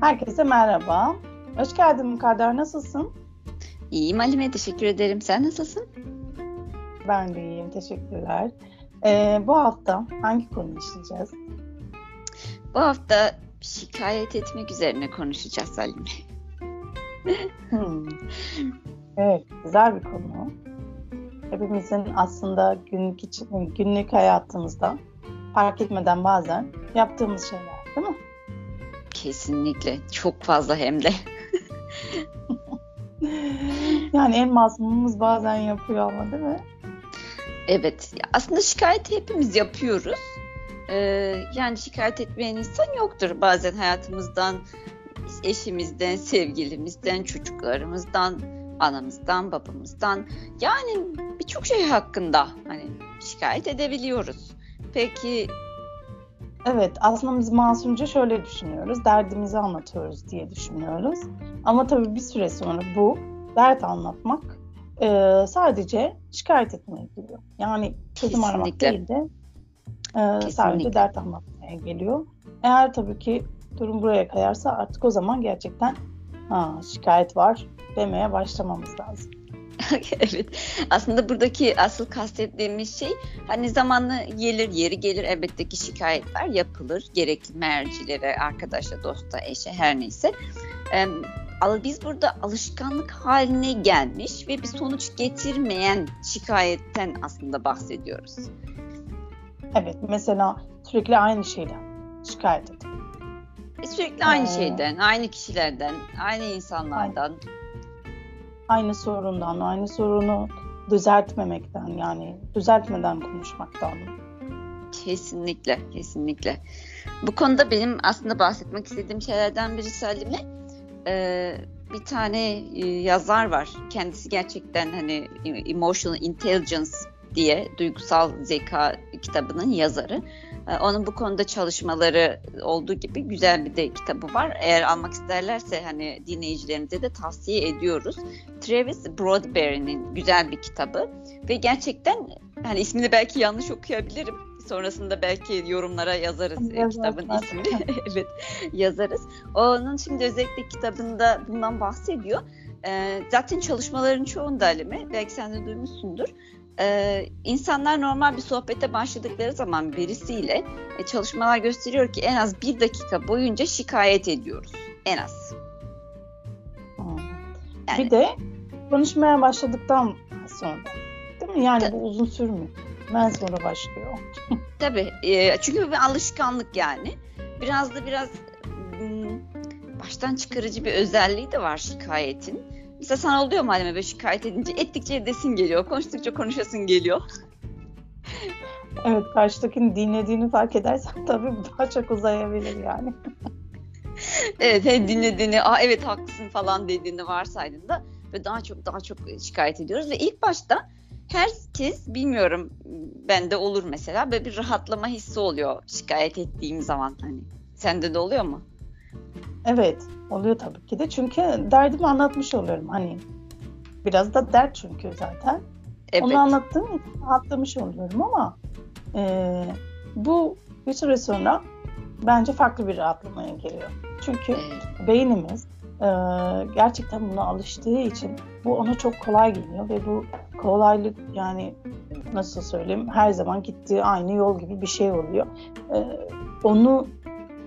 Herkese merhaba. Hoş geldin Mukadder. Nasılsın? İyiyim Halime. Teşekkür ederim. Sen nasılsın? Ben de iyiyim. Teşekkürler. Ee, bu hafta hangi konu işleyeceğiz? Bu hafta şikayet etmek üzerine konuşacağız Halime. hmm. Evet, güzel bir konu. Hepimizin aslında günlük için, günlük hayatımızda fark etmeden bazen yaptığımız şeyler, değil mi? Kesinlikle. Çok fazla hem de. yani en masumumuz bazen yapıyor ama değil mi? Evet. Aslında şikayet hepimiz yapıyoruz. Ee, yani şikayet etmeyen insan yoktur. Bazen hayatımızdan, eşimizden, sevgilimizden, çocuklarımızdan, anamızdan, babamızdan yani birçok şey hakkında hani şikayet edebiliyoruz. Peki Evet aslında biz masumca şöyle düşünüyoruz. Derdimizi anlatıyoruz diye düşünüyoruz. Ama tabii bir süre sonra bu dert anlatmak e, sadece şikayet etmeye geliyor. Yani çözüm aramak değil de e, sadece dert anlatmaya geliyor. Eğer tabii ki durum buraya kayarsa artık o zaman gerçekten ha, şikayet var demeye başlamamız lazım. evet. Aslında buradaki asıl kastettiğimiz şey hani zamanlı gelir, yeri gelir elbette ki şikayetler yapılır. Gerekli mercilere, arkadaşa, dosta, eşe her neyse. Ee, biz burada alışkanlık haline gelmiş ve bir sonuç getirmeyen şikayetten aslında bahsediyoruz. Evet, mesela sürekli aynı şeyden şikayet edin. E, sürekli aynı ee, şeyden, aynı kişilerden, aynı insanlardan. Aynı aynı sorundan, aynı sorunu düzeltmemekten yani düzeltmeden konuşmaktan. Kesinlikle, kesinlikle. Bu konuda benim aslında bahsetmek istediğim şeylerden biri Salim'e e, bir tane e, yazar var. Kendisi gerçekten hani Emotional Intelligence diye duygusal zeka kitabının yazarı. Ee, onun bu konuda çalışmaları olduğu gibi güzel bir de kitabı var. Eğer almak isterlerse hani dinleyicilerimize de tavsiye ediyoruz. Travis Bradbury'nin güzel bir kitabı ve gerçekten hani ismini belki yanlış okuyabilirim. Sonrasında belki yorumlara yazarız evet, kitabın evet. ismini. evet yazarız. Onun şimdi özellikle kitabında bundan bahsediyor. Ee, zaten çalışmaların çoğunda Alemi, belki sen de duymuşsundur e, insanlar normal bir sohbete başladıkları zaman birisiyle e, çalışmalar gösteriyor ki en az bir dakika boyunca şikayet ediyoruz. En az. Yani, bir de konuşmaya başladıktan sonra değil mi? Yani bu uzun sürmüyor. Ben sonra başlıyor. Tabii. E, çünkü bir alışkanlık yani. Biraz da biraz baştan çıkarıcı bir özelliği de var şikayetin Mesela sana oluyor mu böyle şikayet edince ettikçe edesin geliyor. Konuştukça konuşasın geliyor. evet karşıdakini dinlediğini fark edersen tabii daha çok uzayabilir yani. evet hem dinlediğini aa evet haklısın falan dediğini varsaydığında ve daha çok daha çok şikayet ediyoruz ve ilk başta herkes bilmiyorum bende olur mesela böyle bir rahatlama hissi oluyor şikayet ettiğim zaman hani sende de oluyor mu? Evet, oluyor tabii ki de. Çünkü derdimi anlatmış oluyorum. Hani biraz da dert çünkü zaten. Evet. Onu anlattığım için rahatlamış oluyorum ama e, bu bir süre sonra bence farklı bir rahatlamaya geliyor. Çünkü beynimiz e, gerçekten buna alıştığı için bu ona çok kolay geliyor ve bu kolaylık yani nasıl söyleyeyim her zaman gittiği aynı yol gibi bir şey oluyor. E, onu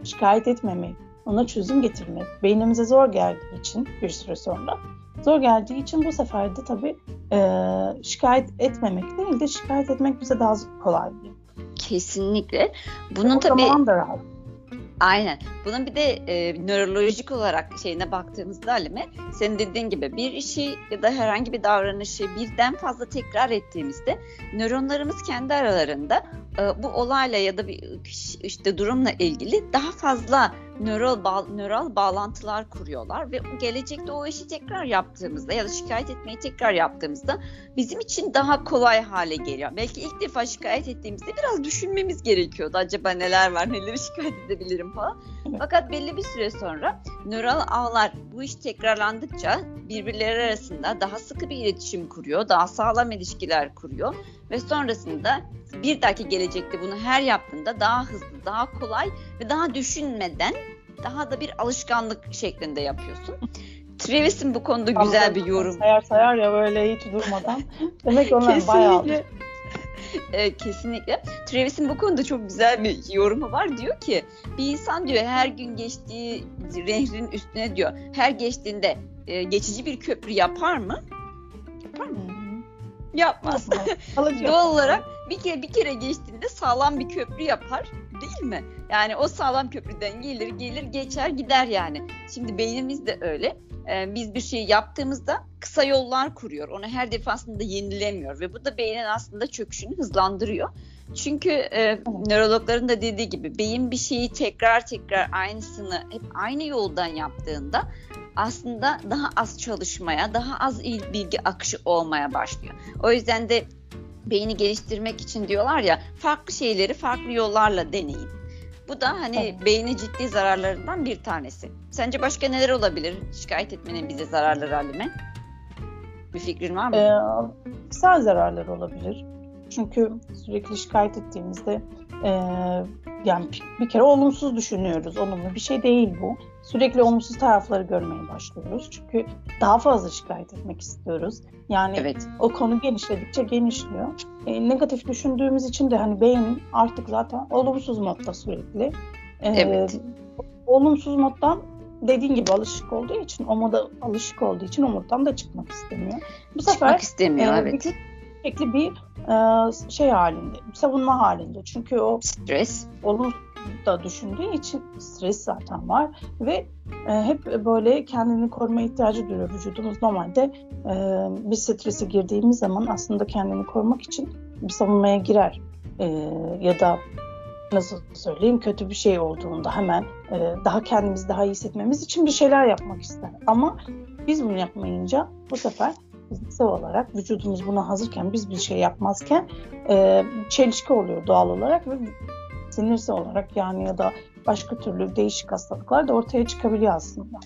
şikayet etmemek, ona çözüm getirmek beynimize zor geldiği için bir süre sonra zor geldiği için bu sefer de tabii e, şikayet etmemek değil de şikayet etmek bize daha kolay. Kesinlikle. Bunun tabii zaman da rahat. Aynen. Bunun bir de e, nörolojik olarak şeyine baktığımızda Halime, senin dediğin gibi bir işi ya da herhangi bir davranışı birden fazla tekrar ettiğimizde nöronlarımız kendi aralarında e, bu olayla ya da bir işte durumla ilgili daha fazla nöral, bağ, nöral bağlantılar kuruyorlar ve gelecekte o işi tekrar yaptığımızda ya da şikayet etmeyi tekrar yaptığımızda bizim için daha kolay hale geliyor. Belki ilk defa şikayet ettiğimizde biraz düşünmemiz gerekiyordu. Acaba neler var, neleri şikayet edebilirim falan. Fakat belli bir süre sonra nöral ağlar bu iş tekrarlandıkça birbirleri arasında daha sıkı bir iletişim kuruyor, daha sağlam ilişkiler kuruyor ve sonrasında bir dahaki gelecekte bunu her yaptığında daha hızlı, daha kolay ve daha düşünmeden daha da bir alışkanlık şeklinde yapıyorsun. Travis'in bu konuda güzel bir yorum. Sayar sayar ya böyle hiç durmadan. Demek onlar bayağı e, kesinlikle. Travis'in bu konuda çok güzel bir yorumu var. Diyor ki bir insan diyor her gün geçtiği nehrin üstüne diyor her geçtiğinde e, geçici bir köprü yapar mı? Yapar mı? Yapmaz. Doğal olarak bir kere bir kere geçtiğinde sağlam bir köprü yapar değil mi? Yani o sağlam köprüden gelir gelir geçer gider yani. Şimdi beynimiz de öyle. Ee, biz bir şey yaptığımızda kısa yollar kuruyor. Onu her defasında yenilemiyor ve bu da beynin aslında çöküşünü hızlandırıyor. Çünkü e, nörologların da dediği gibi beyin bir şeyi tekrar tekrar aynısını hep aynı yoldan yaptığında aslında daha az çalışmaya, daha az bilgi akışı olmaya başlıyor. O yüzden de beyni geliştirmek için diyorlar ya farklı şeyleri farklı yollarla deneyin. Bu da hani beyne ciddi zararlarından bir tanesi. Sence başka neler olabilir şikayet etmenin bize zararları Halime? Bir fikrin var mı? Ee, zararlar olabilir. Çünkü sürekli şikayet ettiğimizde e, yani bir kere olumsuz düşünüyoruz. Olumlu bir şey değil bu. Sürekli olumsuz tarafları görmeye başlıyoruz. Çünkü daha fazla şikayet etmek istiyoruz. Yani evet. o konu genişledikçe genişliyor. E, negatif düşündüğümüz için de hani beyin artık zaten olumsuz modda sürekli. E, evet. Olumsuz moddan dediğin gibi alışık olduğu için, o moda alışık olduğu için o moddan da çıkmak istemiyor. Bu çıkmak sefer istemiyor, e, evet. Sürekli bir şey halinde, savunma halinde. Çünkü o stres olumsuz da düşündüğü için stres zaten var ve e, hep böyle kendini koruma ihtiyacı duyuyor vücudumuz. Normalde e, bir strese girdiğimiz zaman aslında kendini korumak için bir savunmaya girer. E, ya da nasıl söyleyeyim kötü bir şey olduğunda hemen e, daha kendimizi daha iyi hissetmemiz için bir şeyler yapmak ister. Ama biz bunu yapmayınca bu sefer fiziksel olarak vücudumuz buna hazırken biz bir şey yapmazken e, çelişki oluyor doğal olarak ve sinirsel olarak yani ya da başka türlü değişik hastalıklar da ortaya çıkabiliyor aslında.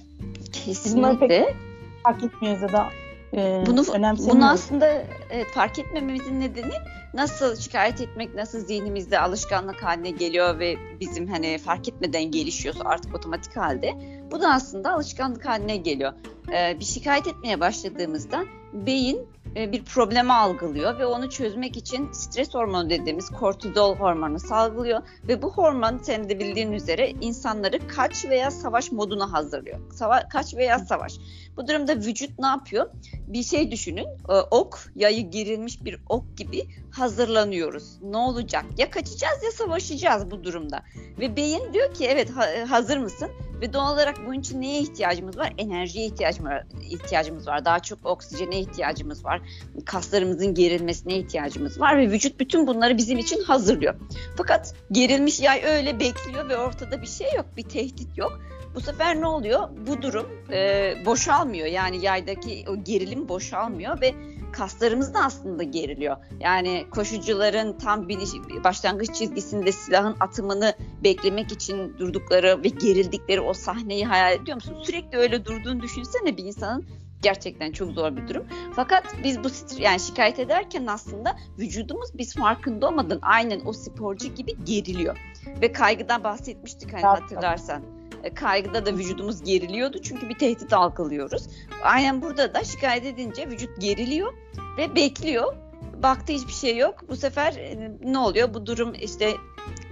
Kesinlikle. Pek fark etmiyoruz ya da e, bunu, bunu aslında evet, fark etmememizin nedeni nasıl şikayet etmek nasıl zihnimizde alışkanlık haline geliyor ve bizim hani fark etmeden gelişiyorsa artık otomatik halde bu da aslında alışkanlık haline geliyor. Ee, bir şikayet etmeye başladığımızda beyin bir problemi algılıyor ve onu çözmek için stres hormonu dediğimiz kortizol hormonu salgılıyor ve bu hormon senin de bildiğin üzere insanları kaç veya savaş moduna hazırlıyor. Sava kaç veya savaş. Bu durumda vücut ne yapıyor? Bir şey düşünün. E, ok, yayı gerilmiş bir ok gibi hazırlanıyoruz. Ne olacak? Ya kaçacağız ya savaşacağız bu durumda. Ve beyin diyor ki evet hazır mısın? Ve doğal olarak bunun için neye ihtiyacımız var? Enerjiye ihtiyacımız var. Daha çok oksijene ihtiyacımız var. Kaslarımızın gerilmesine ihtiyacımız var ve vücut bütün bunları bizim için hazırlıyor. Fakat gerilmiş yay öyle bekliyor ve ortada bir şey yok, bir tehdit yok. Bu sefer ne oluyor? Bu durum e, boşalmıyor. Yani yaydaki o gerilim boşalmıyor ve kaslarımız da aslında geriliyor. Yani koşucuların tam bir başlangıç çizgisinde silahın atımını beklemek için durdukları ve gerildikleri o sahneyi hayal ediyor musun? Sürekli öyle durduğunu düşünsene bir insanın gerçekten çok zor bir durum. Fakat biz bu yani şikayet ederken aslında vücudumuz biz farkında olmadan aynen o sporcu gibi geriliyor. Ve kaygıdan bahsetmiştik hani hatırlarsan. E, kaygıda da vücudumuz geriliyordu çünkü bir tehdit algılıyoruz. Aynen burada da şikayet edince vücut geriliyor ve bekliyor. Baktı hiçbir şey yok. Bu sefer e, ne oluyor? Bu durum işte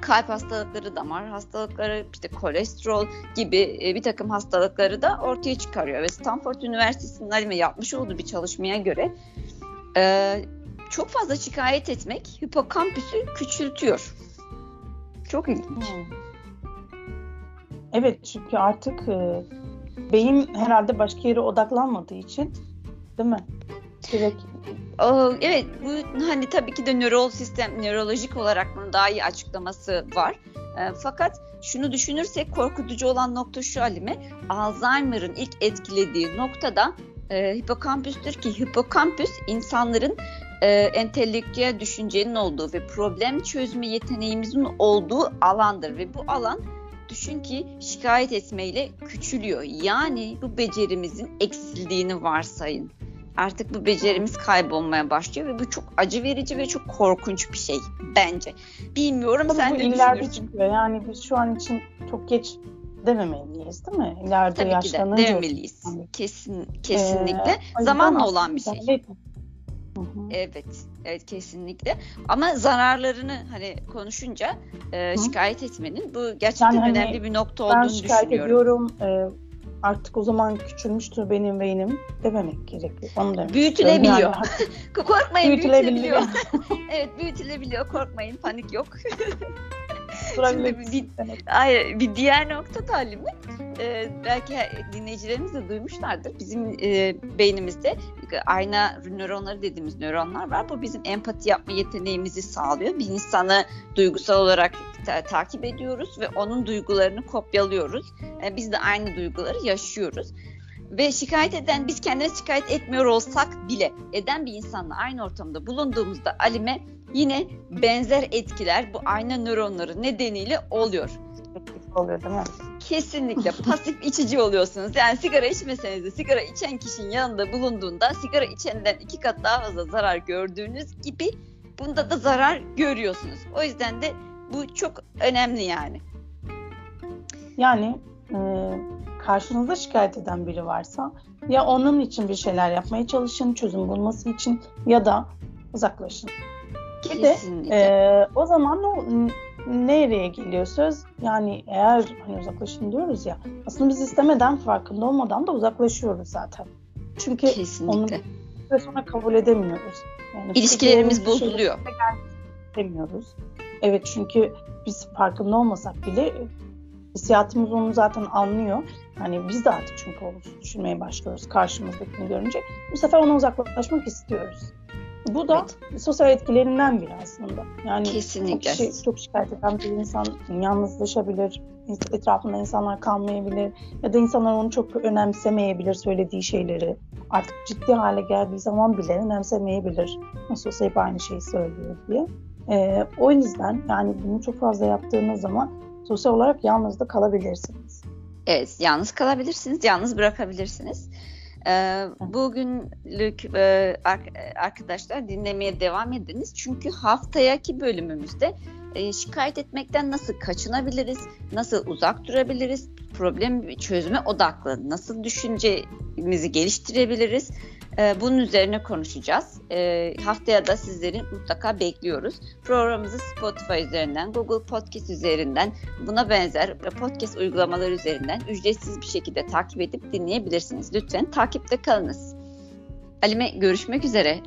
kalp hastalıkları, damar hastalıkları, işte kolesterol gibi e, bir takım hastalıkları da ortaya çıkarıyor. Ve Stanford Üniversitesi'nin Halime yapmış olduğu bir çalışmaya göre çok fazla şikayet etmek hipokampüsü küçültüyor. Çok ilginç. Hmm. Evet çünkü artık e, beyin herhalde başka yere odaklanmadığı için değil mi? Direkt Evet bu hani tabii ki de nörol sistem nörolojik olarak bunun daha iyi açıklaması var. E, fakat şunu düşünürsek korkutucu olan nokta şu Halime Alzheimer'ın ilk etkilediği noktada e, hipokampüstür ki hipokampüs insanların e, entelektüel düşüncenin olduğu ve problem çözme yeteneğimizin olduğu alandır ve bu alan düşün ki şikayet etmeyle küçülüyor. Yani bu becerimizin eksildiğini varsayın. Artık bu becerimiz kaybolmaya başlıyor ve bu çok acı verici ve çok korkunç bir şey bence. Bilmiyorum Tabii sen bu de düşünürsün. çıkıyor. Yani biz şu an için çok geç dememeliyiz değil mi? İleride Tabii yaşlanınca. Ki de dememeliyiz. Kesin, kesinlikle. Ee, Zamanla olan bir şey. Evet. Evet, evet kesinlikle. Ama zararlarını hani konuşunca e, şikayet etmenin bu gerçekten yani hani önemli bir nokta olduğunu düşünüyorum. Ben şikayet ediyorum. E, artık o zaman küçülmüştür benim beynim dememek gerekiyor. Onu demek büyütülebiliyor. Yani. Korkmayın büyütülebiliyor. evet büyütülebiliyor. Korkmayın panik yok. Şimdi bir, hayır, bir diğer nokta talimi e, belki dinleyicilerimiz de duymuşlardır. Bizim e, beynimizde ayna nöronları dediğimiz nöronlar var. Bu bizim empati yapma yeteneğimizi sağlıyor. Bir insanı duygusal olarak ta- takip ediyoruz ve onun duygularını kopyalıyoruz. E, biz de aynı duyguları yaşıyoruz. Ve şikayet eden biz kendimiz şikayet etmiyor olsak bile eden bir insanla aynı ortamda bulunduğumuzda Alime yine benzer etkiler bu ayna nöronları nedeniyle oluyor. Oluyor değil mi? Kesinlikle pasif içici oluyorsunuz. Yani sigara içmeseniz de sigara içen kişinin yanında bulunduğunda sigara içenden iki kat daha fazla zarar gördüğünüz gibi bunda da zarar görüyorsunuz. O yüzden de bu çok önemli yani. Yani e, karşınızda şikayet eden biri varsa ya onun için bir şeyler yapmaya çalışın çözüm bulması için ya da uzaklaşın. Bir de e, o zaman o nereye geliyor söz? Yani eğer hani uzaklaşın diyoruz ya aslında biz istemeden farkında olmadan da uzaklaşıyoruz zaten. Çünkü Kesinlikle. onu sonra kabul edemiyoruz. Yani İlişkilerimiz bozuluyor. Demiyoruz. Evet çünkü biz farkında olmasak bile hissiyatımız onu zaten anlıyor. Yani biz de artık çünkü olumsuz düşünmeye başlıyoruz karşımızdakini görünce. Bu sefer ona uzaklaşmak istiyoruz. Bu da evet. sosyal etkilerinden biri aslında. Yani Kesinlikle. Çok, kişi, çok şikayet eden bir insan yalnızlaşabilir, etrafında insanlar kalmayabilir ya da insanlar onu çok önemsemeyebilir söylediği şeyleri. Artık ciddi hale geldiği zaman bile önemsemeyebilir. Nasıl olsa hep aynı şeyi söylüyor diye. Ee, o yüzden yani bunu çok fazla yaptığınız zaman sosyal olarak yalnız da kalabilirsiniz. Evet, yalnız kalabilirsiniz, yalnız bırakabilirsiniz. Ee, bugünlük e, arkadaşlar dinlemeye devam ediniz. Çünkü haftayaki bölümümüzde e, şikayet etmekten nasıl kaçınabiliriz, nasıl uzak durabiliriz, problem çözme odaklı nasıl düşüncemizi geliştirebiliriz e, bunun üzerine konuşacağız. E, haftaya da sizleri mutlaka bekliyoruz. Programımızı Spotify üzerinden, Google Podcast üzerinden, buna benzer podcast uygulamaları üzerinden ücretsiz bir şekilde takip edip dinleyebilirsiniz. Lütfen takipte kalınız. Alime görüşmek üzere.